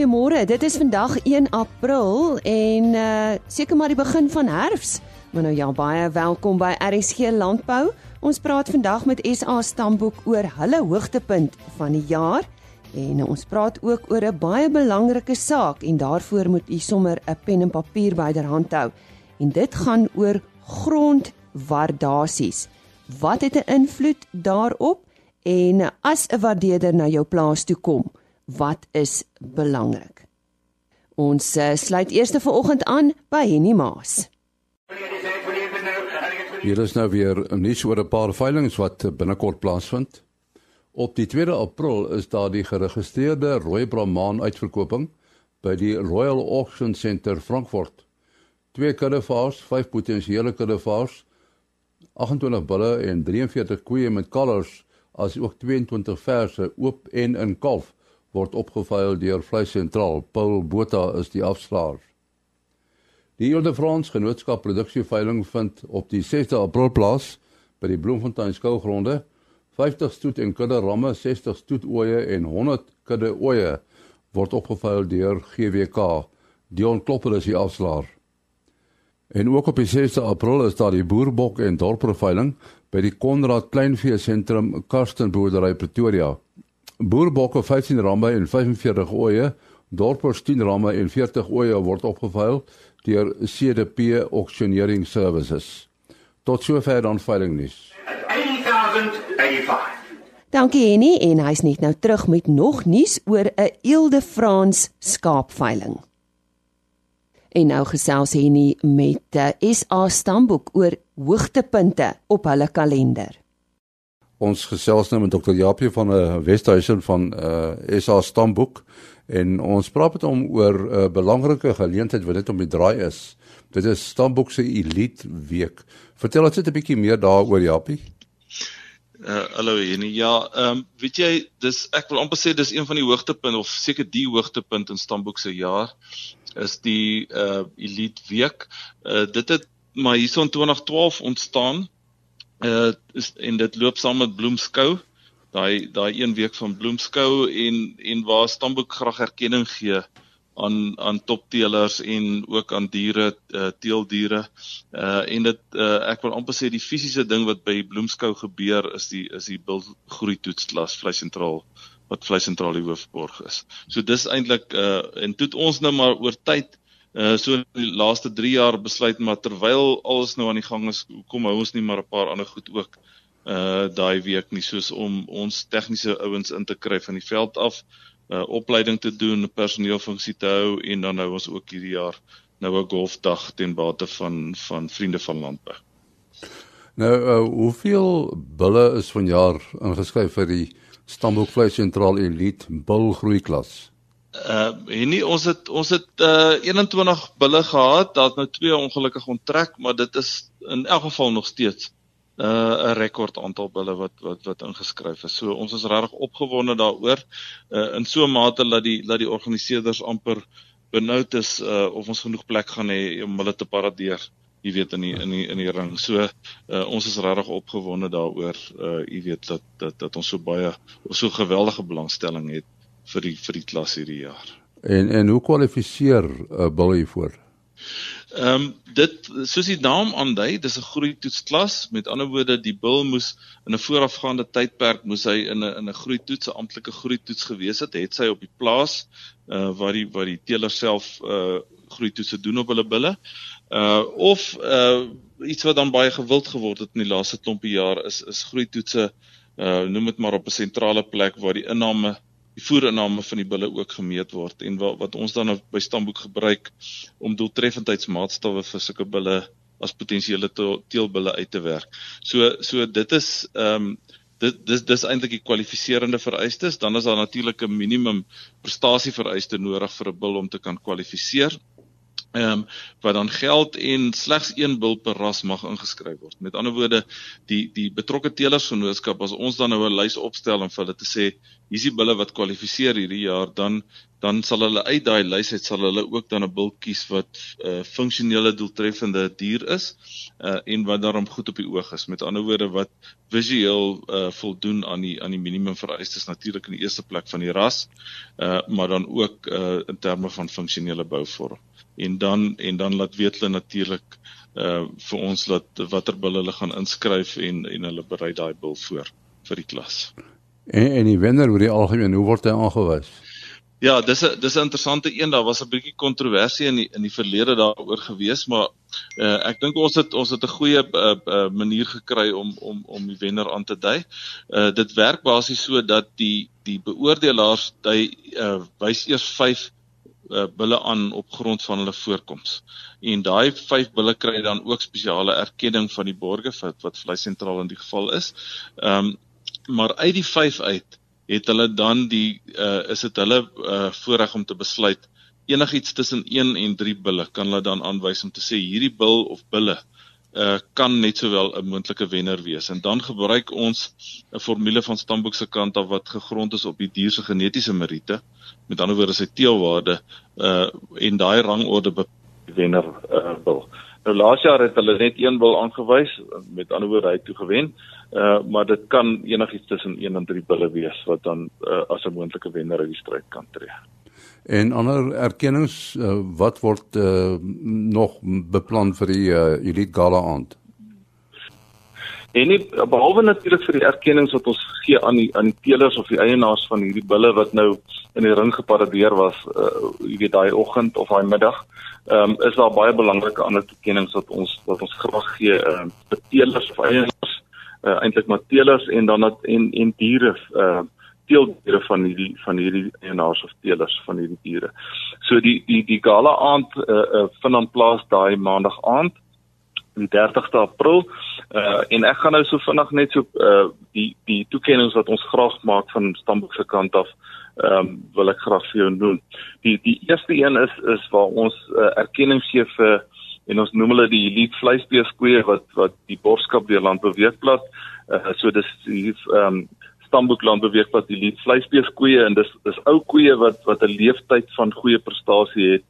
goeiemôre. Dit is vandag 1 April en uh seker maar die begin van herfs. Maar nou ja, baie welkom by RSG Landbou. Ons praat vandag met SA Stamboek oor hulle hoogtepunt van die jaar en ons praat ook oor 'n baie belangrike saak en daarvoor moet u sommer 'n pen en papier byderhand hou. En dit gaan oor grondwaardasies. Wat het 'n invloed daarop? En as 'n waardeerder na jou plaas toe kom, wat is belangrik? Ons uh, sluit eers vanoggend aan by Henny Maas. Hier is nou weer nuus oor 'n paar veilinge wat binnekort plaasvind. Op die 2 April is daar die geregistreerde rooi brahmaan uitverkoping by die Royal Auction Centre Frankfurt. Twee kuddevars, vyf potensiële kuddevars, 28 bulle en 43 koeie met kalvers as ook 22 verse oop en in kalf word opgeveil deur Vleis Sentraal. Paul Botha is die afslaer. Die Ile de France Genootskap Produksieveiling vind op die 6de April plaas by die Bloemfontein skougronde. 50 stoet en kudde ramme, 60 stoet ooe en 100 kudde ooe word opgeveil deur GWK. Dion Klopper is die afslaer. En ook op die 6de April is daar die boerbok en dorperveiling by die Konrad Kleinvee Sentrum Karstenboerdery Pretoria. Boerbokke 15 ramme en 45 ooe, dorpers 10 ramme en 40 ooe word opgeveil deur CDP Auctioneering Services. Tot sover dan veiling nuus. 80085. Dankie Henny en hy's net nou terug met nog nuus oor 'n Ile France skaapveiling. En nou gesels Henny met uh, eh, SA Stamboek oor hoogtepunte op hulle kalender. Ons gesels nou met Dr. Japie van 'n uh, eh, Westhuizen van uh, eh, SA Stamboek En ons praat met hom oor 'n uh, belangrike geleentheid wat dit om die draai is. Dit is Stamboek se Elite Week. Vertel ons net 'n bietjie meer daaroor, Japie. Uh hallo Jenny. Ja, ehm um, weet jy, dis ek wil amper sê dis een van die hoogtepunte of seker die hoogtepunt in Stamboek se jaar is die uh Elite Week. Uh dit het maar hierson 2012 ontstaan. Uh is en dit loop saam met Bloemskou daai daai een week van bloemskou en en waar Stamboek graag erkenning gee aan aan topteelers en ook aan diere uh, teeldiere. Uh en dit uh, ek wil amper sê die fisiese ding wat by bloemskou gebeur is die is die bilgroei toetsklas vleis sentraal wat vleis sentraal die hoofborg is. So dis eintlik uh en toe ons nou maar oor tyd uh so in die laaste 3 jaar besluit maar terwyl alles nou aan die gang is, kom hou ons nie maar 'n paar ander goed ook uh daai week nie soos om ons tegniese ouens in te kry van die veld af, uh opleiding te doen, personeelfunksie te hou en dan nou ons ook hierdie jaar nou 'n golfdag ten bate van van vriende van landbou. Nou uh hoeveel bulle is vanjaar ingeskryf vir die Stamboek Vleis Sentraal Elite Bull Groei klas? Uh en nie ons het ons het uh 21 bulle gehad, daar't nou twee ongelukkig onttrek, maar dit is in elk geval nog steeds uh 'n rekord aantal bulle wat wat wat ingeskryf is. So ons is regtig opgewonde daaroor uh in so 'n mate dat die dat die organiseerders amper benoud is uh of ons genoeg plek gaan hê om hulle te paradeer. Jy weet in die in die in die ring. So uh ons is regtig opgewonde daaroor. Uh jy weet dat dat dat ons so baie so geweldige belangstelling het vir die vir die klas hierdie jaar. En en hoe kwalifiseer uh, bulle hiervoor? Ehm um, dit soos die naam aandui, dis 'n groei toetsklas. Met ander woorde, die bil moes in 'n voorafgaande tydperk moes hy in 'n in 'n groei toets, 'n amptelike groei toets gewees het, het sy op die plaas uh waar die waar die teeler self uh groei toetse doen op hulle bille. Uh of uh iets wat dan baie gewild geword het in die laaste klompie jaar is is groei toetse uh noem dit maar op 'n sentrale plek waar die inname die voerinname van die bulle ook gemeet word en wat, wat ons dan by stamboek gebruik om doeltreffendheidsmaatstawwe vir sulke bulle as potensiële teelbulle uit te werk. So so dit is ehm um, dit dis dis eintlik die kwalifiserende vereistes, dan is daar natuurlik 'n minimum prestasie vereiste nodig vir 'n bul om te kan kwalifiseer. Ehm um, wat dan geld en slegs een bil per ras mag ingeskryf word. Met ander woorde, die die betrokke telersgenootskap as ons dan nou 'n lys opstel en vir hulle te sê hier's die bulle wat kwalifiseer hierdie jaar, dan dan sal hulle uit daai lys uit sal hulle ook dan 'n bil kies wat 'n uh, funksionele doeltreffende dier is uh, en wat daarom goed op die oog is. Met ander woorde wat visueel uh, voldoen aan die aan die minimum vereistes natuurlik in die eerste plek van die ras, uh, maar dan ook uh, in terme van funksionele bouvorm. En dan en dan laat weet hulle natuurlik uh vir ons dat watter bil hulle gaan inskryf en en hulle berei daai bil voor vir die klas. En en die wenner oor die algemeen, hoe word hy aangewys? Ja, dis 'n dis 'n interessante een. Daar was 'n bietjie kontroversie in die in die verlede daaroor gewees, maar uh, ek dink ons het ons het 'n goeie uh, uh, manier gekry om om om die wenner aan te dui. Uh, dit werk basies so dat die die beoordelaars hy uh, wys eers 5 uh, bulle aan op grond van hulle voorkoms. En daai 5 bulle kry dan ook spesiale erkenning van die borgers wat wat vlei sentraal in die geval is. Ehm um, maar uit die 5 uit het hulle dan die uh is dit hulle uh voorreg om te besluit enigiets tussen 1 en 3 bulle kan hulle dan aanwys om te sê hierdie bil of bulle uh kan net sowel 'n moontlike wenner wees. En dan gebruik ons 'n formule van stamboek se kant af wat gegrond is op die dier se genetiese meriete. Met ander woorde sy teelwaarde uh en daai rangorde wenner uh bil nou laas jaar het hulle net een bil aangewys met ander woorde hy toe gewen Uh maar dit kan enigiets tussen 1 en 3 bulle wees wat dan uh, as 'n moontlike wenner uit die stryd kan tree. En ander erkennings uh, wat word uh, nog beplan vir die uh, Elite Gala aand? En nie behalwe natuurlik vir die erkennings wat ons gee aan die aan die teelers of die eienaars van hierdie bulle wat nou in die ring geparadeer was, uh jy weet daai oggend of daai middag, ehm um, is daar baie belangrike ander erkennings wat ons wat ons graag gee uh vir teelers of eienaars uh, eintlik maar teelers en dan dat en en diere uh teeldiere van hierdie van hierdie eienaars of teelers van hierdie diere. So die die die gala aand uh, uh vind dan plaas daai maandag aand die 30ste April uh en ek gaan nou so vinnig net so uh die die toekennings wat ons graag maak van Stamboek se kant af ehm um, wil ek graag vir jou noem. Die die eerste een is is waar ons uh, erkenning gee vir en ons noem hulle die elite vleisbeeskoeie wat wat die borskap deur landbeweegblad uh, so dis hier ehm um, stamboek landbeweegblad die elite vleisbeeskoeie en dis dis ou koeie wat wat 'n leeftyd van goeie prestasie het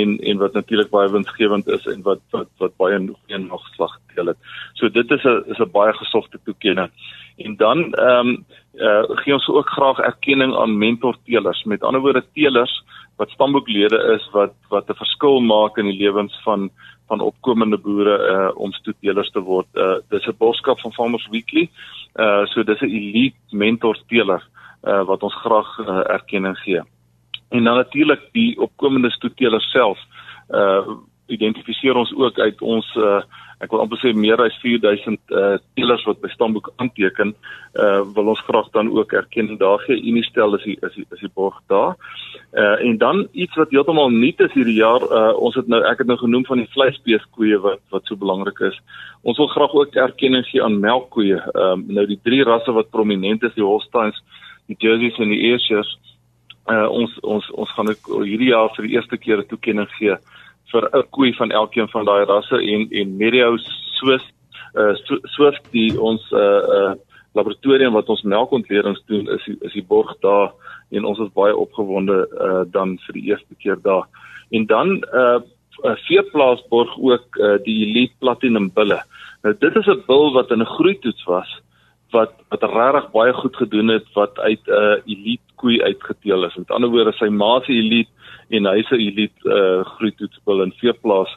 en en wat natuurlik baie winsgewend is en wat wat wat baie goeie nagslag deel het. So dit is 'n is 'n baie gesogte toekenning. En dan ehm um, uh, gee ons ook graag erkenning aan mentor teelers. Met ander woorde teelers wat stamboeklede is wat wat 'n verskil maak in die lewens van van opkomende boere uh om stoetelers te word. Uh dis 'n boskap van Farmers Weekly. Uh so dis 'n elite mentor teeler uh wat ons graag uh, erkenning gee. En dan natuurlik die opkomende stoetelers self uh identifiseer ons ook uit ons uh ek wil amper sê meer as 4000 uh teelers wat by stamboek aanteken, uh wil ons graag dan ook erken daar gee Unistel is die, is die, is die borg daar. Uh en dan iets wat heeltemal nuut is hierdie jaar, uh ons het nou ek het nou genoem van die vleisbeeskoeie wat wat so belangrik is. Ons wil graag ook erkenning gee aan melkkoeie. Ehm uh, nou die drie rasse wat prominent is, die Holsteins, die Jerseys en die Ayrshires. Uh ons ons ons gaan ook hierdie jaar vir die eerste keer 'n toekenning gee vir 'n koei van elkeen van daai rasse en en Merio soos uh soos die ons uh uh laboratorium wat ons melkontledings doen is die, is die borg daar en ons is baie opgewonde uh dan vir die eerste keer daar. En dan uh 'n veeplaasborg ook uh die Elite Platinum bulle. Nou dit is 'n bil wat in 'n groeitoets was wat wat regtig baie goed gedoen het wat uit 'n uh, elite koei uitgeteel is. Met ander woorde sy ma se elite en hy se elite uh, groeitoetsbil in veeplaas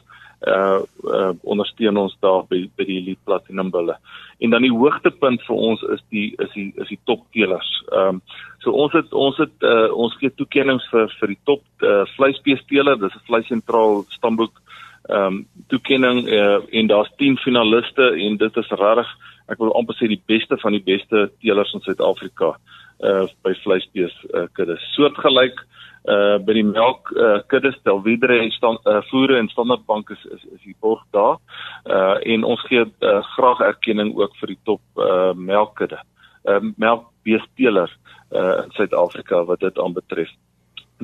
uh, uh ondersteun ons daar by by die elite platinum bulle. En dan die hoogtepunt vir ons is die is die is die top teelers. Ehm um, so ons het ons het uh, ons gee toekenninge vir vir die top uh, vleisbeesteler, dis 'n vleisentraal stamboek ehm um, toekenning uh, en daar's 10 finaliste en dit is regtig ek wil amper sê die beste van die beste teelers in Suid-Afrika uh by vleisbees uh, kuddes. Soortgelyk uh by die melk uh kuddes Telvidre en stand uh voere en standaardbank is is is die borg daar. Uh en ons gee uh, graag erkenning ook vir die top uh melkkudde. Uh melkbeesteler uh in Suid-Afrika wat dit aanbetref.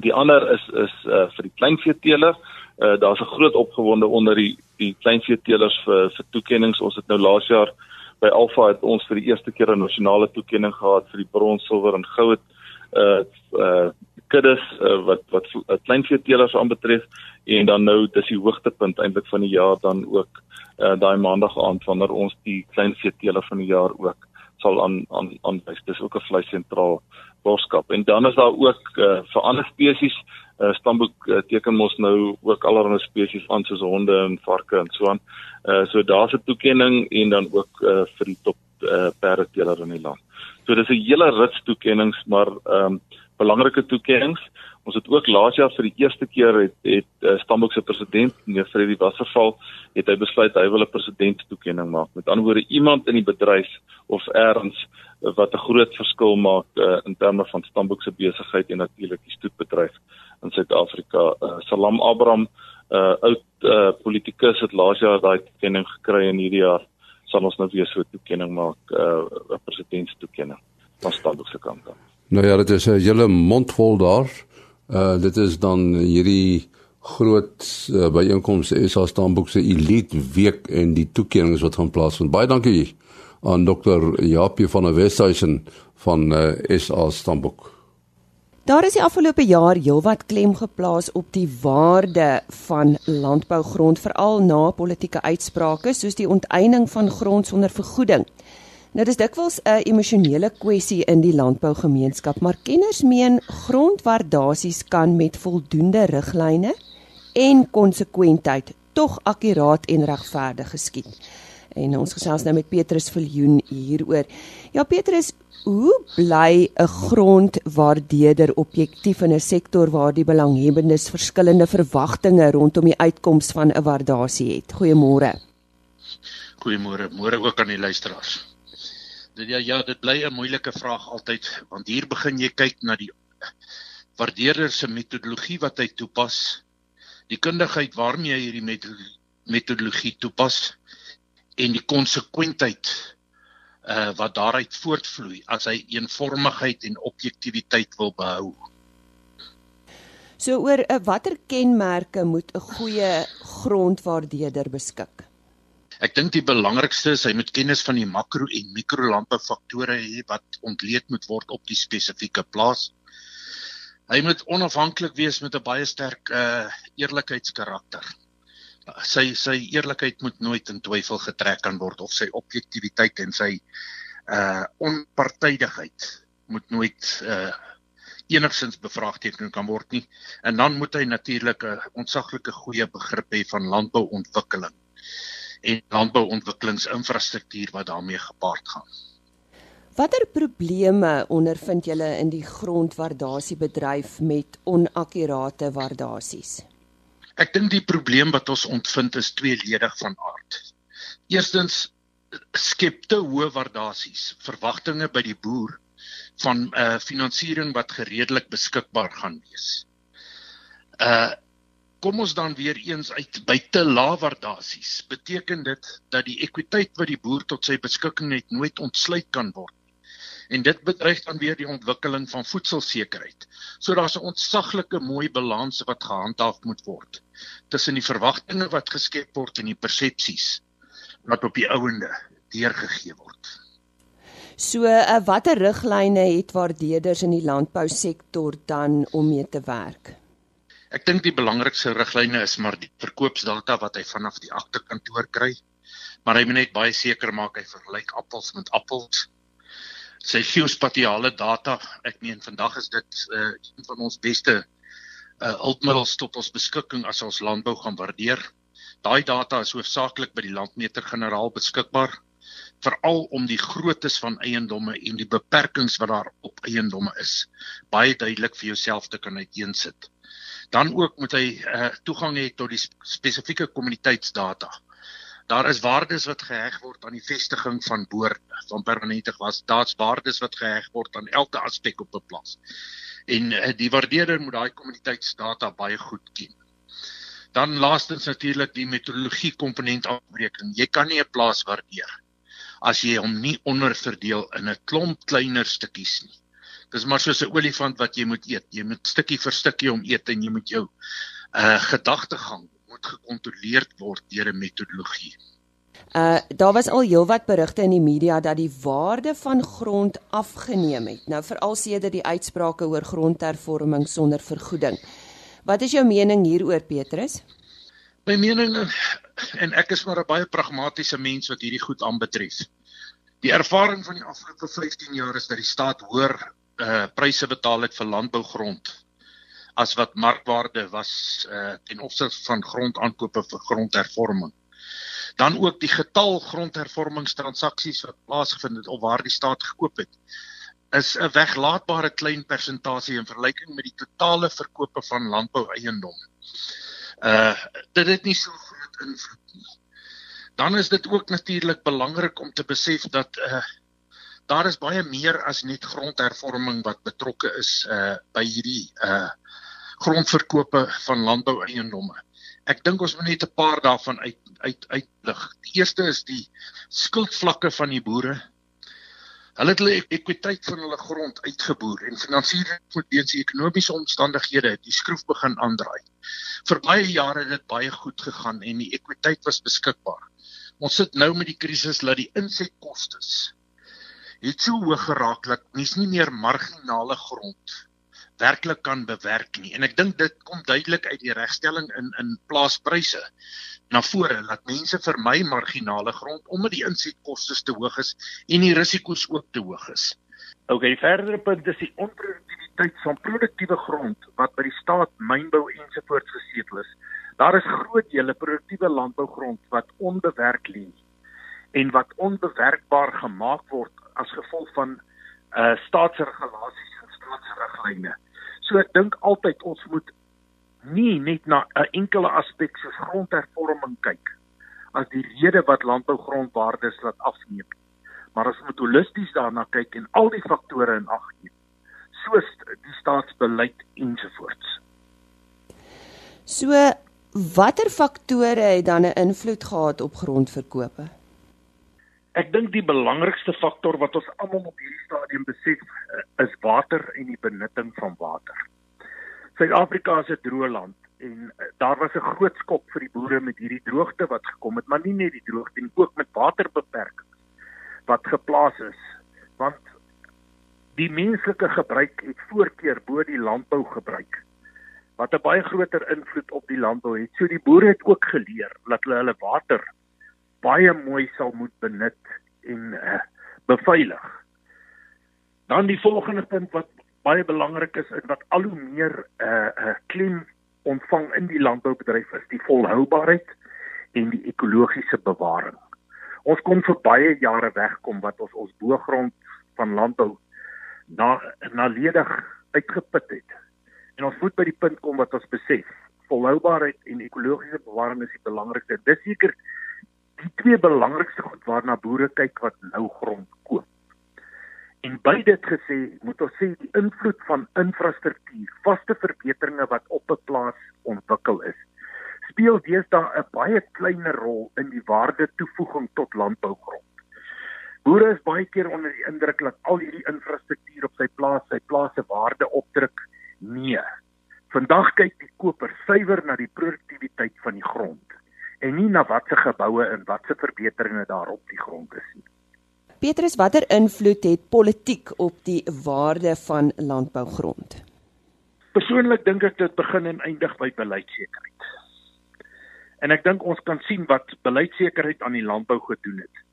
Die ander is is uh vir die kleinveeteler. Uh daar's 'n groot opgewonde onder die die kleinveetelers vir vir toekenninge. Ons het nou laas jaar uh by Alfa het ons vir die eerste keer 'n nasionale toekenning gehad vir die brons, silwer en goud uh uh kuddes uh, wat wat uh, kleinveeteelers aanbetref en dan nou dis die hoogtepunt eintlik van die jaar dan ook uh, daai maandag aand wanneer ons die kleinveeteeler van die jaar ook sal aan aan aanwys. Dis ook 'n vleis boskap. En dan is daar ook uh, vir ander spesies uh, stamboek uh, teken mos nou ook allerlei spesies aan soos honde en varke en so aan. Uh, so daar's 'n toekenning en dan ook uh, vir die top uh, perdeteler in die land. So dis 'n hele rits toekennings, maar ehm um, belangrike toekennings. Ons het ook laas jaar vir die eerste keer het het uh, Stamboek se president, meneer Freddie Wasserval, het hy besluit hy wil 'n presidentstoekenning maak. Met ander woorde, iemand in die bedryf of erns uh, wat 'n groot verskil maak uh, in terme van Stamboek se besigheid en natuurlik die stoetbedryf in Suid-Afrika. Uh, Salam Abraham, 'n uh, oud uh, politikus het laas jaar daai toekenning gekry en hierdie jaar sal ons nou weer so 'n toekenning maak, 'n uh, presidentstoekenning van Stamboek se kant af. Nou ja, dit is 'n hele mond vol daar. Uh dit is dan hierdie groot uh, byeenkomste SA Stamboek se Elite Week en die toekennings wat gaan plaasvind. Baie dankie aan Dr. Japie van der Westhuizen van uh, SA Stamboek. Daar is die afgelope jaar heelwat klem geplaas op die waarde van landbougrond veral na politieke uitsprake soos die onteiening van grond sonder vergoeding. Nou dis dikwels 'n emosionele kwessie in die landbougemeenskap, maar kenners meen grondwaardasies kan met voldoende riglyne en konsekwentheid tog akkuraat en regverdig geskied. En ons gesels nou met Petrus Viljoen hieroor. Ja Petrus, hoe bly 'n grondwaardeerder objektief in 'n sektor waar die belanghebbendes verskillende verwagtinge rondom die uitkoms van 'n waardasie het? Goeiemôre. Goeiemôre, môre ook aan die luisteraars. Ja ja, dit bly 'n moeilike vraag altyd want hier begin jy kyk na die waardeerder se metodologie wat hy toepas, die kundigheid waarmee hy hierdie metodologie toepas en die konsekwentheid uh wat daaruit voortvloei as hy eenvormigheid en objektiwiteit wil behou. So oor uh, watter kenmerke moet 'n goeie grondwaardeerder beskik? Ek dink die belangrikste is hy moet kennis van die makro en mikro landboufaktore hê wat ontleed moet word op die spesifieke plaas. Hy moet onafhanklik wees met 'n baie sterk uh eerlikheidskarakter. Sy sy eerlikheid moet nooit in twyfel getrek kan word of sy objektiwiteit en sy uh onpartydigheid moet nooit uh enigsins bevraagteken kan word nie. En dan moet hy natuurlik 'n ontsaglike goeie begrip hê van landbouontwikkeling en landbouontwikkelingsinfrastruktuur wat daarmee gepaard gaan. Watter probleme ondervind julle in die grondwaardasiebedryf met onakkurate waardasies? Ek dink die probleem wat ons ontvind is tweeledig van aard. Eerstens skep te hoë waardasies verwagtinge by die boer van 'n uh, finansiering wat gereedelik beskikbaar gaan wees. Uh kom ons dan weer eens uit by te lae waardasies. Beteken dit dat die ekwiteit wat die boer tot sy beskikking het nooit ontsluit kan word? En dit bedreig dan weer die ontwikkeling van voedselsekerheid. So daar's 'n ontsaglike mooi balans wat gehandhaaf moet word tussen die verwagtinge wat geskep word en die persepsies wat op die ouende deurgegee word. So, uh, watter riglyne het waardeerders in die landbousektor dan om mee te werk? Ek dink die belangrikste riglyne is maar die verkoopsdata wat hy vanaf die aktekantoor kry. Maar hy moet net baie seker maak hy vergelyk appels met appels. Sy geospatiale data, ek meen vandag is dit uh, een van ons beste uh hulpmiddels tot ons beskikking as ons landbou gaan waardeer. Daai data is hoofsaaklik by die landmeter-generaal beskikbaar veral om die groottes van eiendomme en die beperkings wat daar op eiendomme is baie duidelik vir jouself te kan uiteensit dan ook moet hy uh, toegang hê tot die spesifieke kommuniteitsdata. Daar is waardes wat geheg word aan die vestiging van boorde, van permanente was. Daar's waardes wat geheg word aan elke aspek op 'n plaas. En uh, die waardeerder moet daai kommuniteitsdata baie goed ken. Dan laastens natuurlik die metodologie komponent afbreking. Jy kan nie 'n plaas waardeer as jy hom nie onderverdeel in 'n klomp kleiner stukkies nie. Dis maar soos 'n olifant wat jy moet eet. Jy moet stukkie vir stukkie om eet en jy moet jou uh gedagtegang moet gekontroleerd word deur 'n metodologie. Uh daar was al heelwat berigte in die media dat die waarde van grond afgeneem het. Nou veral sedert die uitsprake oor grondhervorming sonder vergoeding. Wat is jou mening hieroor Petrus? My mening en ek is maar 'n baie pragmatiese mens wat hierdie goed aanbetref. Die ervaring van die afgelope 15 jaar is dat die staat hoër uh pryse betaal het vir landbougrond as wat markwaarde was uh ten opsigte van grondaankope vir grondhervorming. Dan ook die getal grondhervormingstransaksies wat plaasgevind het of waar die staat gekoop het is 'n weglaatbare klein persentasie in vergelyking met die totale verkope van landboueiendom. Uh dit het nie so groot invloed nie. Dan is dit ook natuurlik belangrik om te besef dat uh daar is baie meer as net grondhervorming wat betrokke is uh by hierdie uh grondverkope van landboueiendomme. Ek dink ons moet net 'n paar daarvan uit uit uitlig. Die eerste is die skuldvlakke van die boere Hulle het hulle ekwiteit van hulle grond uitgeboer en finansiering moet weens die ekonomiese omstandighede die skroef begin aandraai. Vir baie jare het dit baie goed gegaan en die ekwiteit was beskikbaar. Ons sit nou met die krisis dat die insetkoste het so hoog geraak dat mens nie meer marginale grond werklik kan bewerk nie. En ek dink dit kom duidelik uit die regstelling in in plaaspryse na vore dat mense vermy marginale grond omdat die insetkoste te hoog is en die risiko's ook te hoog is. OK, verdere punt is die onproduktiwiteit van produktiewe grond wat by die staat mynbou ensovoorts gesetel is. Daar is groot dele produktiewe landbougrond wat onbewerk lê en wat onbewerkbaar gemaak word as gevolg van uh staatsregulasies en staatsriglyne. So ek dink altyd ons moet nie net na 'n enkele aspek soos grondhervorming kyk as die rede wat landbougrondwaardes laat afneem. Maar as moet holisties daarna kyk en al die faktore in ag neem, soos die staatsbeleid ensovoorts. So watter faktore het dan 'n invloed gehad op grondverkope? Ek dink die belangrikste faktor wat ons almal op hierdie stadium besef is water en die benutting van water. Suid-Afrika is 'n droë land en uh, daar was 'n groot skok vir die boere met hierdie droogte wat gekom het, maar nie net die droogte nie, ook met waterbeperkings wat geplaas is. Want die menslike gebruik het voorkeur bo die landbougebruik wat 'n baie groter invloed op die landbou het. So die boere het ook geleer dat hulle hulle water baie mooi sal moet benut en uh, beveilig. Dan die volgende punt wat baie belangrik is en wat al hoe meer 'n uh, uh, klem ontvang in die landboubedryf is die volhoubaarheid en die ekologiese bewaring. Ons kon vir baie jare wegkom wat ons ons boergrond van landbou na naledig uitgeput het. En ons moet by die punt kom wat ons besef volhoubaarheid en ekologiese bewaring is die belangrikste. Dis seker die twee belangrikste goed waarna boere kyk wat nou grond koop. En by dit gesê, moet ons sê die invloed van infrastruktuur, vaste verbeteringe wat op 'n plaas ontwikkel is, speel deesdae 'n baie kleiner rol in die waarde toevoeging tot landbougrond. Boere is baie keer onder die indruk dat al hierdie infrastruktuur op sy plaas sy plaas se waarde opdruk. Nee. Vandag kyk die koper suiwer na die produktiwiteit van die grond en nie na watse geboue en watse verbeteringe daarop die grond is nie. Petrus, watter invloed het politiek op die waarde van landbougrond? Persoonlik dink ek dit begin en eindig by beleidsekerheid. En ek dink ons kan sien wat beleidsekerheid aan die landbou gedoen het.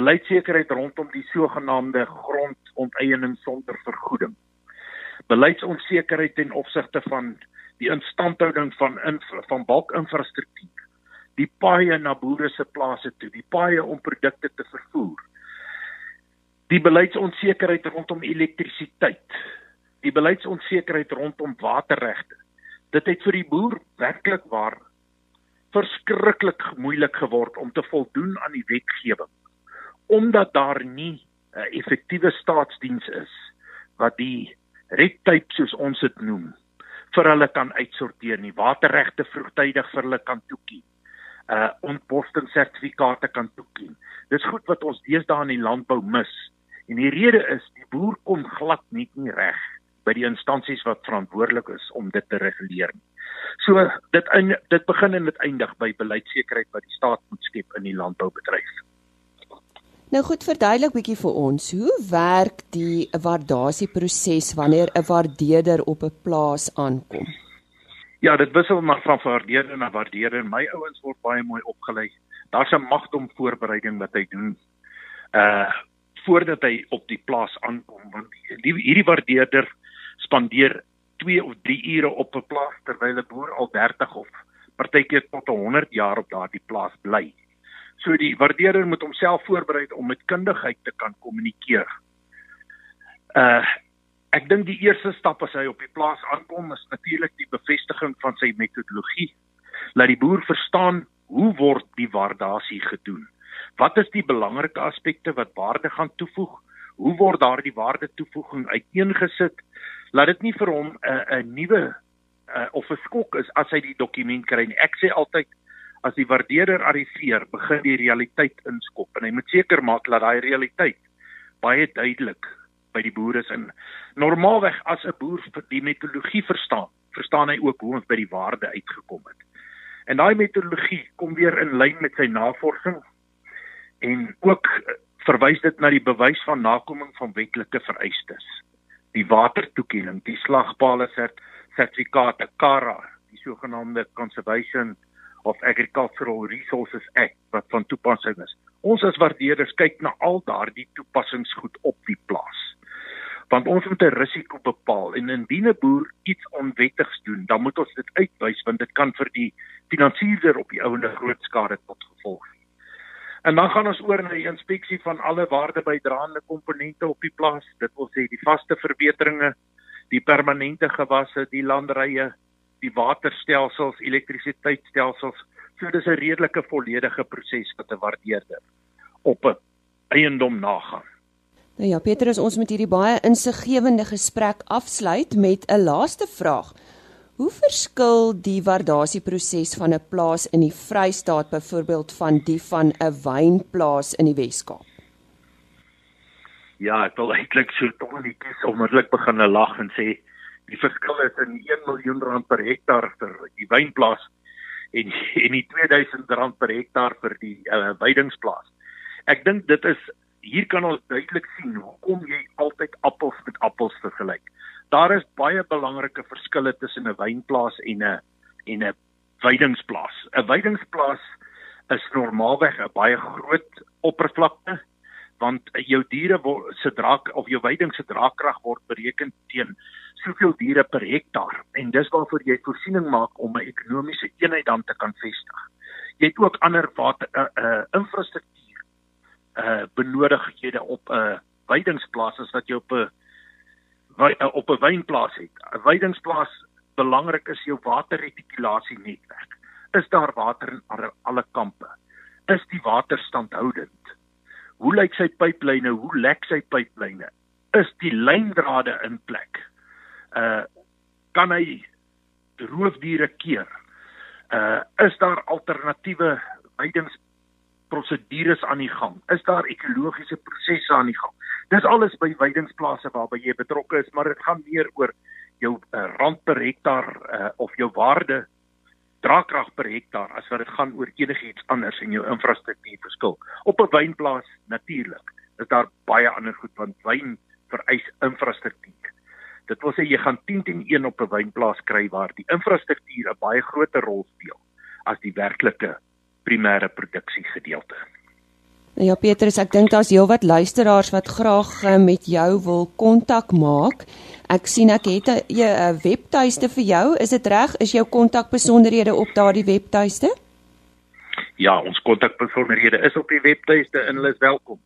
Beleidsekerheid rondom die sogenaamde grondonteiening sonder vergoeding. Beleidsonsekerheid ten opsigte van die instandhouding van in, van balkinfrastruktuur. Die paaie na boere se plase toe, die paaie om produkte te vervoer die beleidsonsekerheid rondom elektrisiteit, die beleidsonsekerheid rondom waterregte. Dit het vir die boer werklik waar verskriklik moeilik geword om te voldoen aan die wetgewing omdat daar nie 'n effektiewe staatsdiens is wat die red tape soos ons dit noem vir hulle kan uitsorteer nie waterregte vroegtydig vir hulle kan toekie uh ontbostingssertifikate kan toekie dis goed wat ons deesdae in die landbou mis En die rede is die boer kom glad net nie reg by die instansies wat verantwoordelik is om dit te reguleer nie. So dit in, dit begin en dit eindig by beleidsekerheid wat die staat moet skep in die landboubedryf. Nou goed, verduidelik bietjie vir ons, hoe werk die waardasieproses wanneer 'n waardeerder op 'n plaas aankom? Ja, dit wissel maar van waardeerder na waardeerder. My ouens word baie mooi opgelei. Daar's 'n magdom voorbereiding wat hy doen. Uh voordat hy op die plaas aankom, want die, hierdie waardeerder spandeer 2 of 3 ure op 'n plaas terwyl 'n boer al 30 of partykeer tot 100 jaar op daardie plaas bly. So die waardeerder moet homself voorberei om met kundigheid te kan kommunikeer. Uh ek dink die eerste stap as hy op die plaas aankom is natuurlik die bevestiging van sy metodologie. Laat die boer verstaan hoe word die waardasie gedoen. Wat is die belangrike aspekte wat waarde gaan toevoeg? Hoe word daardie waarde toevoeging uiteengesit? Laat dit nie vir hom 'n uh, 'n nuwe uh, of 'n skok is as hy die dokument kry nie. Ek sê altyd as die waardeerder arriveer, begin die realiteit inskop en hy moet seker maak dat daai realiteit baie duidelik by die boere is. En normaalweg as 'n boer die metodologie verstaan, verstaan hy ook hoe ons by die waarde uitgekom het. En daai metodologie kom weer in lyn met sy navorsing en ook verwys dit na die bewys van nakoming van wetlike vereistes. Die watertoekenning, die slagpale sertifikate, KARA, die sogenaamde Conservation of Agricultural Resources Act wat van toepassing is. Ons as waardeerders kyk na al daardie toepassingsgoed op die plaas. Want ons moet 'n risiko bepaal en indien 'n boer iets onwettigs doen, dan moet ons dit uitwys want dit kan vir die finansiëerder op die ouende groot skade tot gevolg hê. En dan gaan ons oor na die inspeksie van alle waardebydraende komponente op die plaas. Dit wil sê die vaste verbeteringe, die permanente gewasse, die landrye, die waterstelsels, elektrisiteitstelsels. So dis 'n redelike volledige proses wat 'n waardeerder op 'n eiendom nagaan. Nou ja, Petrus, ons moet hierdie baie insiggewende gesprek afsluit met 'n laaste vraag. Hoe verskil die waardasieproses van 'n plaas in die Vrystaat byvoorbeeld van die van 'n wynplaas in die Wes-Kaap? Ja, ek wil eintlik so tog net onmiddellik begin lag en sê die verskil is in 1 miljoen rand per hektaar vir die wynplaas en en die 2000 rand per hektaar vir die uh, weidingsplaas. Ek dink dit is hier kan ons duidelik sien hoekom jy altyd appels met appels vergelyk. Daar is baie belangrike verskille tussen 'n wynplaas en 'n en 'n weidingsplaas. 'n Weidingsplaas is normaalweg 'n baie groot oppervlakte want jou diere se draak of jou weiding se draagkrag word bereken teen soveel diere per hektaar en dis waarvoor jy voorsiening maak om 'n ekonomiese eenheid dan te kan vestig. Jy het ook ander water uh, uh infrastruktuur uh benodigdhede op 'n uh, weidingsplaas as wat jy op 'n uh, op 'n wynplaas het. 'n Weidingsplaas belangrik is jou waterretikulasie netwerk. Is daar water in alle kampe? Is die water standhoudend? Hoe lyk sy pyplyne? Hoe lek sy pyplyne? Is die lyndrade in plek? Uh kan hy roofdiere keer? Uh is daar alternatiewe weidingsprosedures aan die gang? Is daar ekologiese prosesse aan die gang? Dis alles by weidingsplase waarby jy betrokke is, maar dit gaan meer oor jou uh, rand per hektaar uh, of jou waarde draagkrag per hektaar as wat dit gaan oor enigiets anders in jou infrastruktuur verskil. Op 'n wynplaas natuurlik is daar baie ander goed want wyn vereis infrastruktuur. Dit wil sê jy gaan 10 teen 1 op 'n wynplaas kry waar die infrastruktuur 'n baie groter rol speel as die werklike primêre produksie gedeelte. Ja Petrus, ek dink daar's heelwat luisteraars wat graag uh, met jou wil kontak maak. Ek sien ek het 'n webtuiste vir jou. Is dit reg? Is jou kontakbesonderhede op daardie webtuiste? Ja, ons kontakbesonderhede is op die webtuiste en hulle is welkom.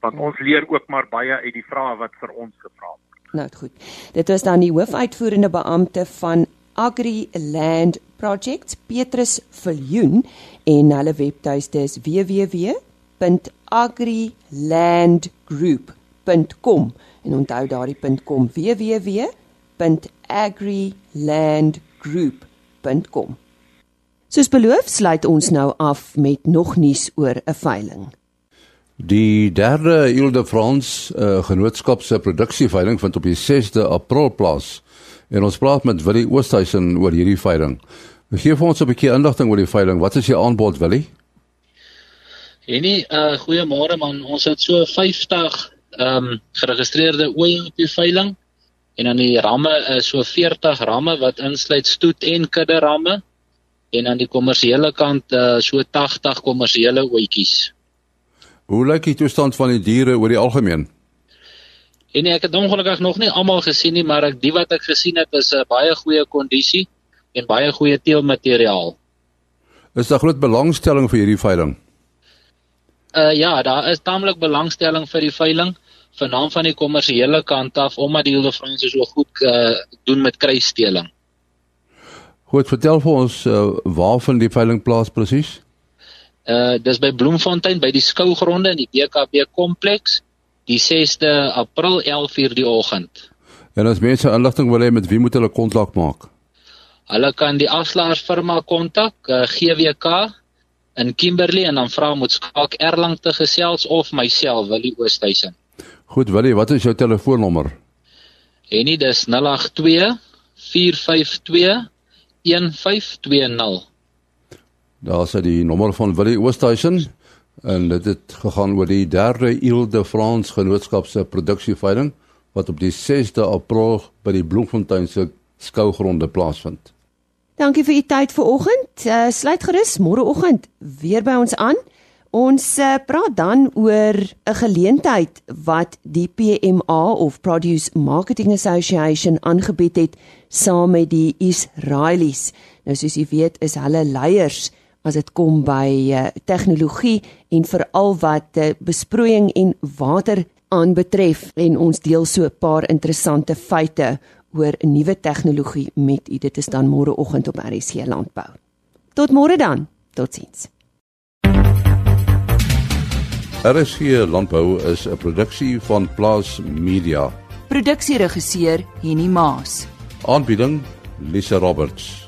Want ons leer ook maar baie uit die vrae wat vir ons gevra word. Nou goed. Dit was dan die hoofuitvoerende beampte van Agri Land Projects, Petrus Viljoen en hulle webtuiste is www www.agrilandgroup.com en onthou daardie .com www.agrilandgroup.com Soos beloof sluit ons nou af met nog nuus oor 'n veiling. Die derde Ile-de-France uh, genootskap se produksieveiling vind op die 6de April plaas. En ons praat met Willie Oosthuizen oor hierdie veiling. Gee vir ons 'n bietjie inligting oor die veiling. Wat is die aanbod, Willie? En nie uh goeiemôre man. Ons het so 50 ehm um, geregistreerde oeye op die veiling en dan die ramme is so 40 ramme wat insluit stoet en kudde ramme en aan die kommersiële kant uh so 80 kommersiële ooitjies. Hoe lyk die toestand van die diere oor die algemeen? En ek het ongelukkig nog nie almal gesien nie, maar ek die wat ek gesien het is 'n baie goeie kondisie en baie goeie teelmateriaal. Is daar groot belangstelling vir hierdie veiling? Uh ja, daar is taamlik belangstelling vir die veiling vanaand van die kommersiële kant af omdat die Hilde Franse so goed uh doen met kruissteling. Goed, vertel vir ons uh, waar vind die veiling plaas presies? Uh dis by Bloemfontein by die skougronde in die DKB kompleks die 6de April 11:00 die oggend. En as mense inligting wil hê met wie moet hulle kontak maak? Hulle kan die afslaarsfirma kontak, uh, GWK in Kimberley en dan vra moet skaak Erlang te gesels of myself Willie Oosthuizen. Goed Willie, wat is jou telefoonnommer? En dit is 082 452 1520. Daar is die nommer van Willie Oosthuizen en dit het gegaan oor die derde Ile-de-France genootskap se produksieveiling wat op die 6de April by die Bloemfontein se skougronde plaasvind. Dankie vir u tyd vanoggend. Uh, sluit gerus môreoggend weer by ons aan. Ons uh, praat dan oor 'n geleentheid wat die PMA of Produce Marketing Association aangebied het saam met die Israelies. Nou soos u weet is hulle leiers as dit kom by uh, tegnologie en veral wat uh, besproeiing en water aanbetref en ons deel so 'n paar interessante feite oor 'n nuwe tegnologie met u. Dit is dan môreoggend op RC Landbou. Tot môre dan. Totsiens. RC Landbou is 'n produksie van Plaas Media. Produksieregisseur Henny Maas. Aanbieding Lisa Roberts.